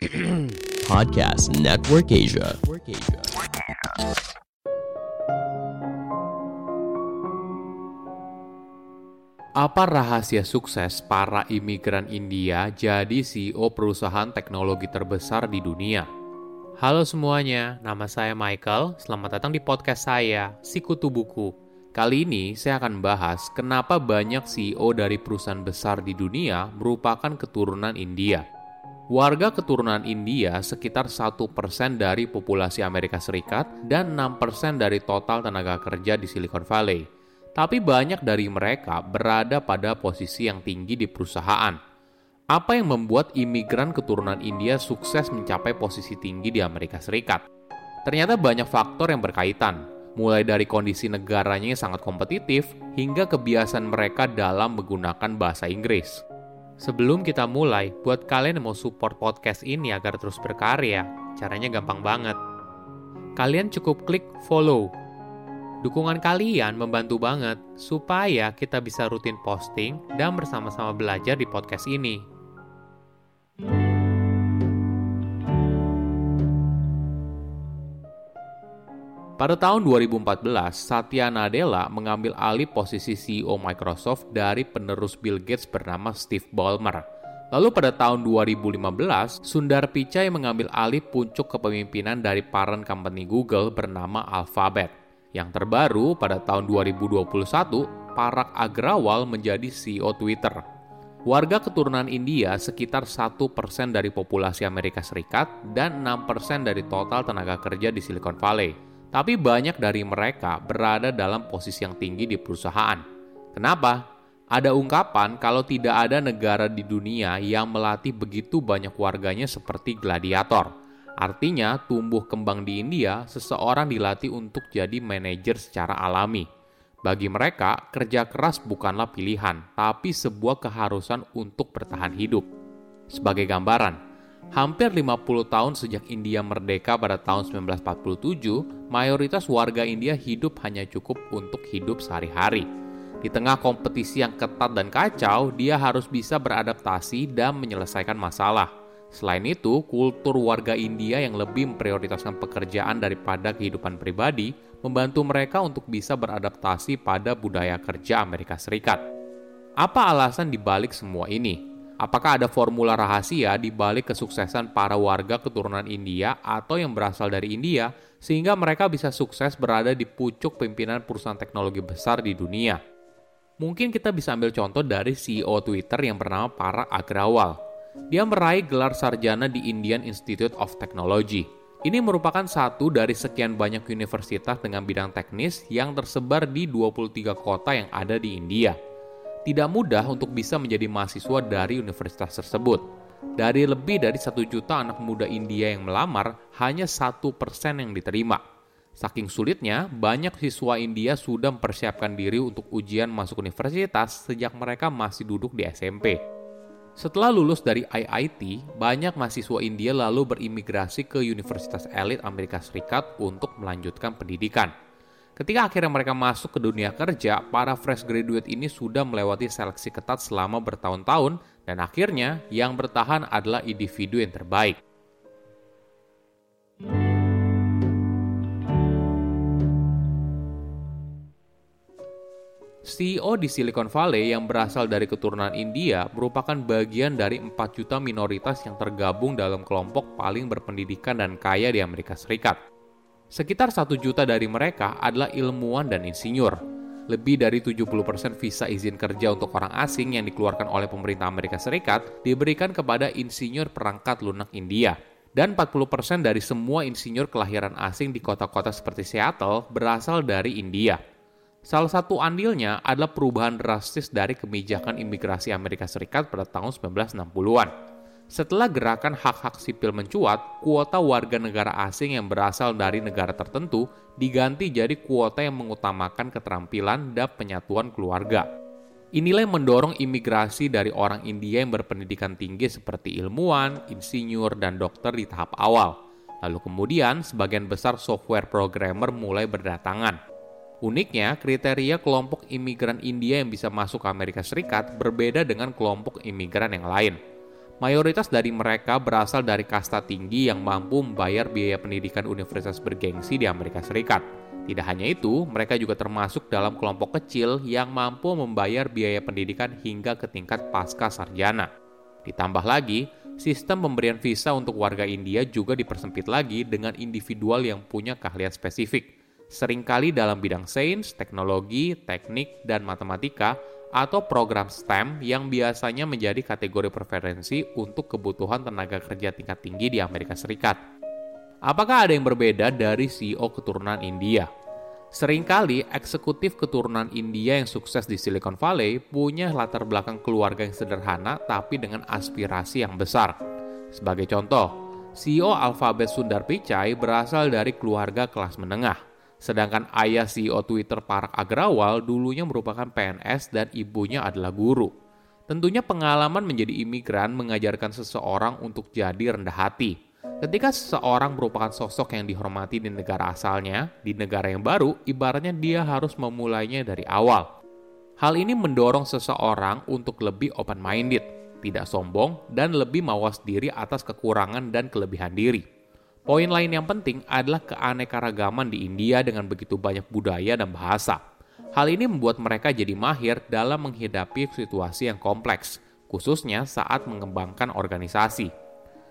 Podcast Network Asia. Apa rahasia sukses para imigran India jadi CEO perusahaan teknologi terbesar di dunia? Halo semuanya, nama saya Michael. Selamat datang di podcast saya, Sikutu Buku. Kali ini saya akan bahas kenapa banyak CEO dari perusahaan besar di dunia merupakan keturunan India. Warga keturunan India sekitar 1% dari populasi Amerika Serikat dan 6% dari total tenaga kerja di Silicon Valley. Tapi banyak dari mereka berada pada posisi yang tinggi di perusahaan. Apa yang membuat imigran keturunan India sukses mencapai posisi tinggi di Amerika Serikat? Ternyata banyak faktor yang berkaitan, mulai dari kondisi negaranya yang sangat kompetitif hingga kebiasaan mereka dalam menggunakan bahasa Inggris. Sebelum kita mulai, buat kalian yang mau support podcast ini agar terus berkarya, caranya gampang banget. Kalian cukup klik follow. Dukungan kalian membantu banget supaya kita bisa rutin posting dan bersama-sama belajar di podcast ini. Pada tahun 2014, Satya Nadella mengambil alih posisi CEO Microsoft dari penerus Bill Gates bernama Steve Ballmer. Lalu pada tahun 2015, Sundar Pichai mengambil alih puncuk kepemimpinan dari parent company Google bernama Alphabet. Yang terbaru, pada tahun 2021, Parag Agrawal menjadi CEO Twitter. Warga keturunan India sekitar 1% dari populasi Amerika Serikat dan 6% dari total tenaga kerja di Silicon Valley tapi banyak dari mereka berada dalam posisi yang tinggi di perusahaan. Kenapa? Ada ungkapan kalau tidak ada negara di dunia yang melatih begitu banyak warganya seperti gladiator. Artinya, tumbuh kembang di India, seseorang dilatih untuk jadi manajer secara alami. Bagi mereka, kerja keras bukanlah pilihan, tapi sebuah keharusan untuk bertahan hidup. Sebagai gambaran, Hampir 50 tahun sejak India merdeka pada tahun 1947, mayoritas warga India hidup hanya cukup untuk hidup sehari-hari. Di tengah kompetisi yang ketat dan kacau, dia harus bisa beradaptasi dan menyelesaikan masalah. Selain itu, kultur warga India yang lebih memprioritaskan pekerjaan daripada kehidupan pribadi membantu mereka untuk bisa beradaptasi pada budaya kerja Amerika Serikat. Apa alasan dibalik semua ini? Apakah ada formula rahasia di balik kesuksesan para warga keturunan India atau yang berasal dari India sehingga mereka bisa sukses berada di pucuk pimpinan perusahaan teknologi besar di dunia? Mungkin kita bisa ambil contoh dari CEO Twitter yang bernama Parag Agrawal. Dia meraih gelar sarjana di Indian Institute of Technology. Ini merupakan satu dari sekian banyak universitas dengan bidang teknis yang tersebar di 23 kota yang ada di India tidak mudah untuk bisa menjadi mahasiswa dari universitas tersebut. Dari lebih dari satu juta anak muda India yang melamar, hanya satu persen yang diterima. Saking sulitnya, banyak siswa India sudah mempersiapkan diri untuk ujian masuk universitas sejak mereka masih duduk di SMP. Setelah lulus dari IIT, banyak mahasiswa India lalu berimigrasi ke universitas elit Amerika Serikat untuk melanjutkan pendidikan. Ketika akhirnya mereka masuk ke dunia kerja, para fresh graduate ini sudah melewati seleksi ketat selama bertahun-tahun dan akhirnya yang bertahan adalah individu yang terbaik. CEO di Silicon Valley yang berasal dari keturunan India merupakan bagian dari 4 juta minoritas yang tergabung dalam kelompok paling berpendidikan dan kaya di Amerika Serikat. Sekitar satu juta dari mereka adalah ilmuwan dan insinyur. Lebih dari 70% visa izin kerja untuk orang asing yang dikeluarkan oleh pemerintah Amerika Serikat diberikan kepada insinyur perangkat lunak India. Dan 40% dari semua insinyur kelahiran asing di kota-kota seperti Seattle berasal dari India. Salah satu andilnya adalah perubahan drastis dari kebijakan imigrasi Amerika Serikat pada tahun 1960-an. Setelah gerakan hak-hak sipil mencuat, kuota warga negara asing yang berasal dari negara tertentu diganti jadi kuota yang mengutamakan keterampilan dan penyatuan keluarga. Inilah yang mendorong imigrasi dari orang India yang berpendidikan tinggi seperti ilmuwan, insinyur, dan dokter di tahap awal. Lalu kemudian, sebagian besar software programmer mulai berdatangan. Uniknya, kriteria kelompok imigran India yang bisa masuk ke Amerika Serikat berbeda dengan kelompok imigran yang lain Mayoritas dari mereka berasal dari kasta tinggi yang mampu membayar biaya pendidikan universitas bergengsi di Amerika Serikat. Tidak hanya itu, mereka juga termasuk dalam kelompok kecil yang mampu membayar biaya pendidikan hingga ke tingkat pasca sarjana. Ditambah lagi, sistem pemberian visa untuk warga India juga dipersempit lagi dengan individual yang punya keahlian spesifik. Seringkali dalam bidang sains, teknologi, teknik, dan matematika, atau program STEM yang biasanya menjadi kategori preferensi untuk kebutuhan tenaga kerja tingkat tinggi di Amerika Serikat. Apakah ada yang berbeda dari CEO keturunan India? Seringkali eksekutif keturunan India yang sukses di Silicon Valley punya latar belakang keluarga yang sederhana tapi dengan aspirasi yang besar. Sebagai contoh, CEO Alphabet Sundar Pichai berasal dari keluarga kelas menengah. Sedangkan ayah CEO Twitter Parag Agrawal dulunya merupakan PNS dan ibunya adalah guru. Tentunya pengalaman menjadi imigran mengajarkan seseorang untuk jadi rendah hati. Ketika seseorang merupakan sosok yang dihormati di negara asalnya, di negara yang baru, ibaratnya dia harus memulainya dari awal. Hal ini mendorong seseorang untuk lebih open-minded, tidak sombong, dan lebih mawas diri atas kekurangan dan kelebihan diri. Poin lain yang penting adalah keanekaragaman di India dengan begitu banyak budaya dan bahasa. Hal ini membuat mereka jadi mahir dalam menghadapi situasi yang kompleks, khususnya saat mengembangkan organisasi.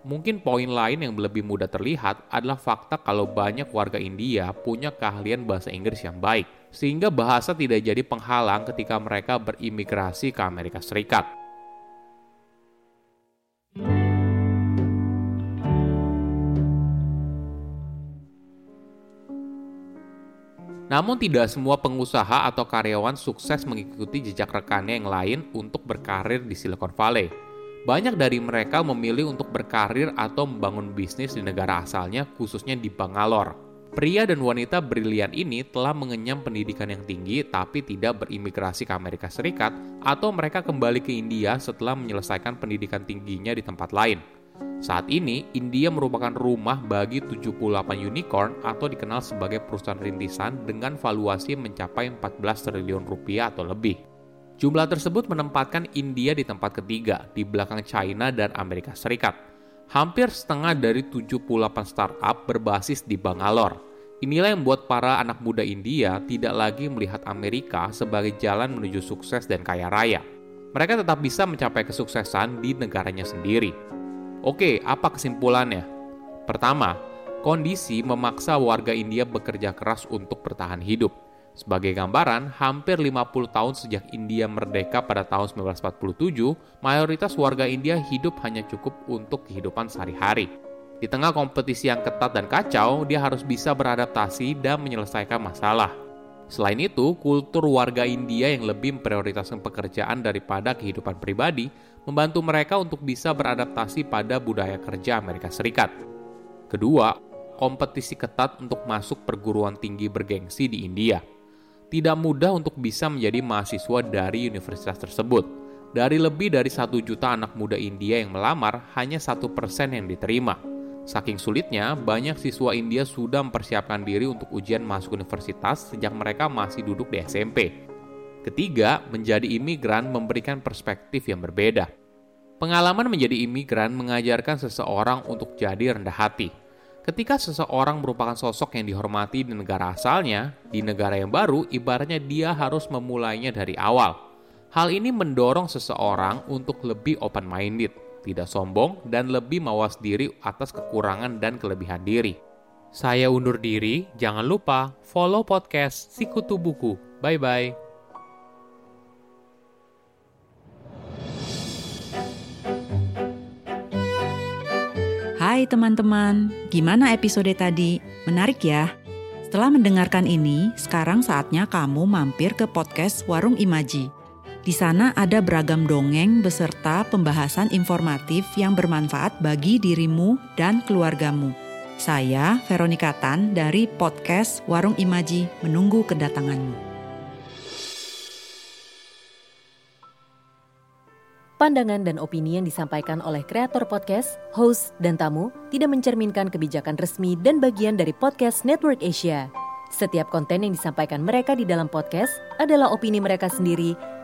Mungkin poin lain yang lebih mudah terlihat adalah fakta kalau banyak warga India punya keahlian bahasa Inggris yang baik, sehingga bahasa tidak jadi penghalang ketika mereka berimigrasi ke Amerika Serikat. Namun tidak semua pengusaha atau karyawan sukses mengikuti jejak rekannya yang lain untuk berkarir di Silicon Valley. Banyak dari mereka memilih untuk berkarir atau membangun bisnis di negara asalnya, khususnya di Bangalore. Pria dan wanita brilian ini telah mengenyam pendidikan yang tinggi tapi tidak berimigrasi ke Amerika Serikat atau mereka kembali ke India setelah menyelesaikan pendidikan tingginya di tempat lain. Saat ini, India merupakan rumah bagi 78 unicorn atau dikenal sebagai perusahaan rintisan dengan valuasi mencapai 14 triliun rupiah atau lebih. Jumlah tersebut menempatkan India di tempat ketiga, di belakang China dan Amerika Serikat. Hampir setengah dari 78 startup berbasis di Bangalore. Inilah yang membuat para anak muda India tidak lagi melihat Amerika sebagai jalan menuju sukses dan kaya raya. Mereka tetap bisa mencapai kesuksesan di negaranya sendiri. Oke, apa kesimpulannya? Pertama, kondisi memaksa warga India bekerja keras untuk bertahan hidup. Sebagai gambaran, hampir 50 tahun sejak India merdeka pada tahun 1947, mayoritas warga India hidup hanya cukup untuk kehidupan sehari-hari. Di tengah kompetisi yang ketat dan kacau, dia harus bisa beradaptasi dan menyelesaikan masalah. Selain itu, kultur warga India yang lebih memprioritaskan pekerjaan daripada kehidupan pribadi membantu mereka untuk bisa beradaptasi pada budaya kerja Amerika Serikat. Kedua, kompetisi ketat untuk masuk perguruan tinggi bergengsi di India. Tidak mudah untuk bisa menjadi mahasiswa dari universitas tersebut. Dari lebih dari satu juta anak muda India yang melamar, hanya satu persen yang diterima. Saking sulitnya, banyak siswa India sudah mempersiapkan diri untuk ujian masuk universitas sejak mereka masih duduk di SMP. Ketiga, menjadi imigran memberikan perspektif yang berbeda. Pengalaman menjadi imigran mengajarkan seseorang untuk jadi rendah hati. Ketika seseorang merupakan sosok yang dihormati di negara asalnya, di negara yang baru, ibaratnya dia harus memulainya dari awal. Hal ini mendorong seseorang untuk lebih open-minded, tidak sombong, dan lebih mawas diri atas kekurangan dan kelebihan diri. Saya undur diri, jangan lupa follow podcast Sikutu Buku. Bye-bye. Hai teman-teman, gimana episode tadi? Menarik ya? Setelah mendengarkan ini, sekarang saatnya kamu mampir ke podcast Warung Imaji. Di sana ada beragam dongeng beserta pembahasan informatif yang bermanfaat bagi dirimu dan keluargamu. Saya, Veronika Tan dari podcast Warung Imaji, menunggu kedatanganmu. Pandangan dan opini yang disampaikan oleh kreator podcast, host, dan tamu tidak mencerminkan kebijakan resmi dan bagian dari podcast Network Asia. Setiap konten yang disampaikan mereka di dalam podcast adalah opini mereka sendiri